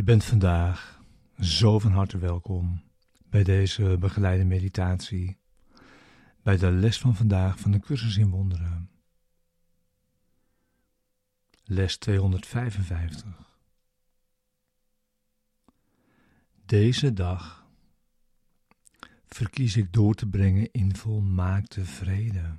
Je bent vandaag zo van harte welkom bij deze begeleide meditatie, bij de les van vandaag van de cursus in wonderen. Les 255. Deze dag verkies ik door te brengen in volmaakte vrede.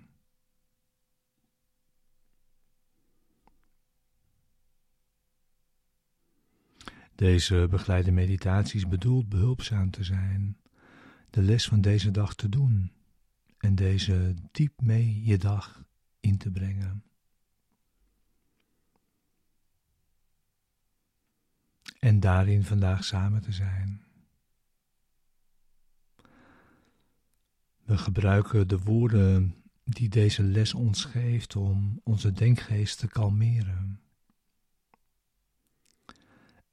Deze begeleide meditatie is bedoeld behulpzaam te zijn, de les van deze dag te doen en deze diep mee je dag in te brengen. En daarin vandaag samen te zijn. We gebruiken de woorden die deze les ons geeft om onze denkgeest te kalmeren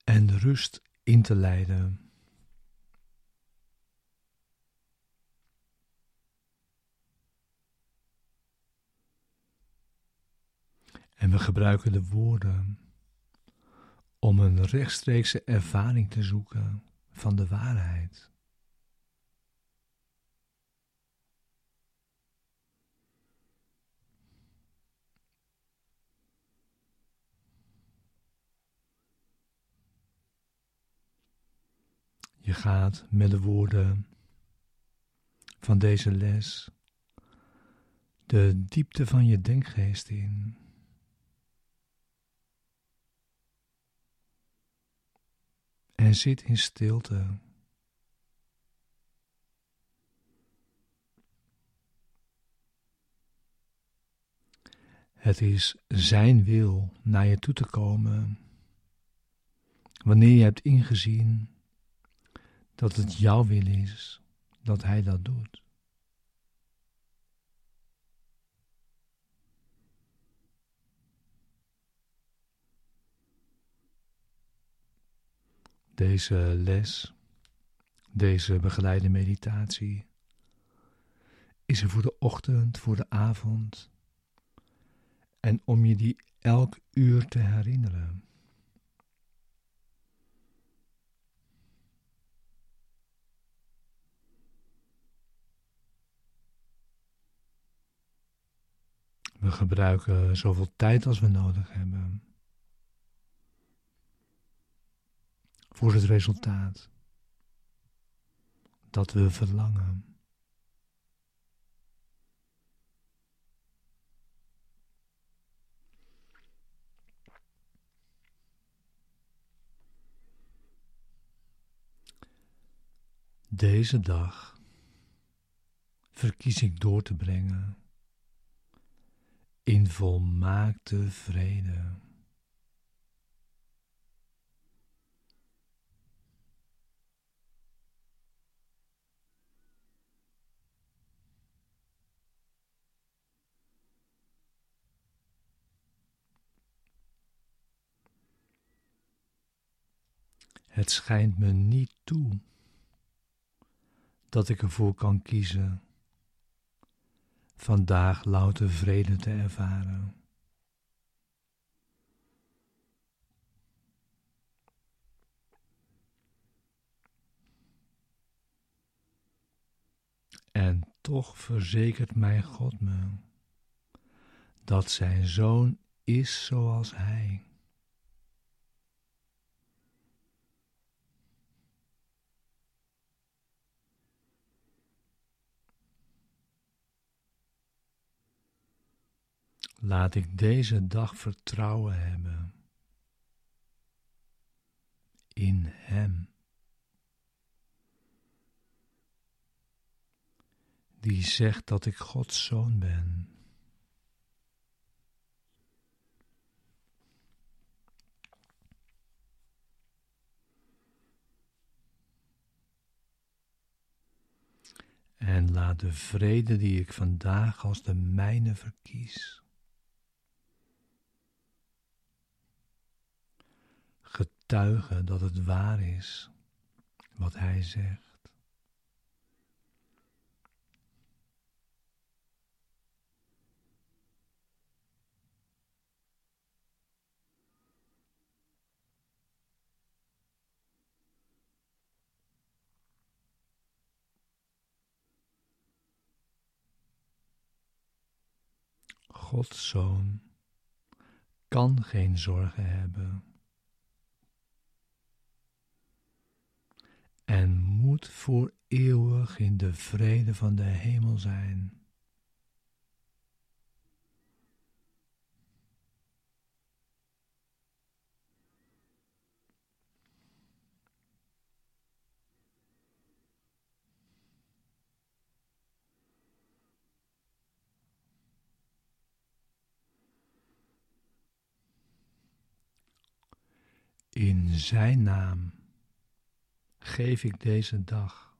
en rust in te leiden. En we gebruiken de woorden om een rechtstreekse ervaring te zoeken van de waarheid. Je gaat met de woorden van deze les de diepte van je denkgeest in. En zit in stilte. Het is Zijn wil naar je toe te komen. Wanneer je hebt ingezien dat het jouw wil is dat Hij dat doet. Deze les, deze begeleide meditatie, is er voor de ochtend, voor de avond en om je die elk uur te herinneren. We gebruiken zoveel tijd als we nodig hebben. Voor het resultaat dat we verlangen. Deze dag verkies ik door te brengen in volmaakte vrede. Het schijnt me niet toe dat ik ervoor kan kiezen vandaag louter vrede te ervaren. En toch verzekert mijn God me dat zijn zoon is zoals hij. Laat ik deze dag vertrouwen hebben in Hem, die zegt dat ik Gods zoon ben. En laat de vrede die ik vandaag als de mijne verkies Tuigen dat het waar is wat hij zegt. Gods zoon kan geen zorgen hebben. En moet voor eeuwig in de vrede van de hemel zijn. In Zijn naam geef ik deze dag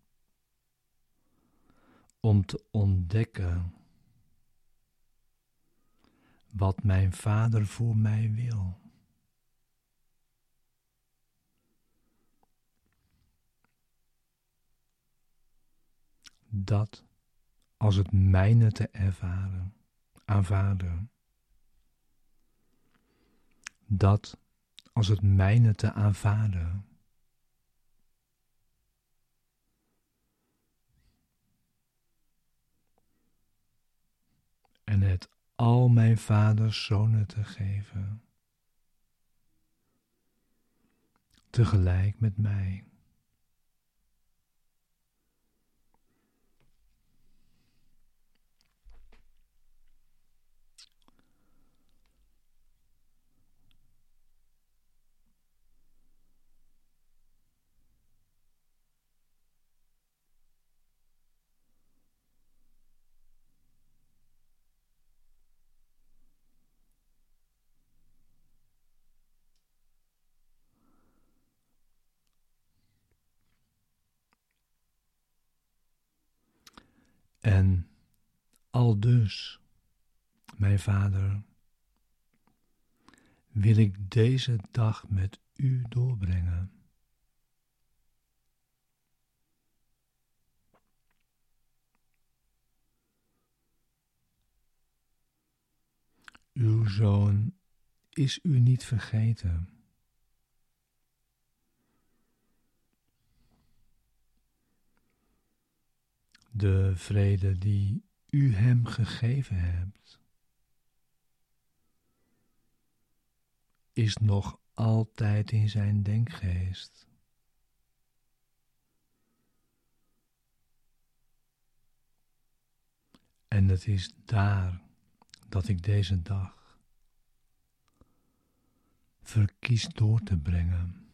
om te ontdekken wat mijn Vader voor mij wil. Dat als het mijne te ervaren, aanvaarden. Dat als het mijne te aanvaarden. En het al mijn vaders zonen te geven, tegelijk met mij. En al dus, mijn vader, wil ik deze dag met u doorbrengen. Uw zoon is u niet vergeten. De vrede die u hem gegeven hebt, is nog altijd in zijn denkgeest. En het is daar dat ik deze dag verkies door te brengen.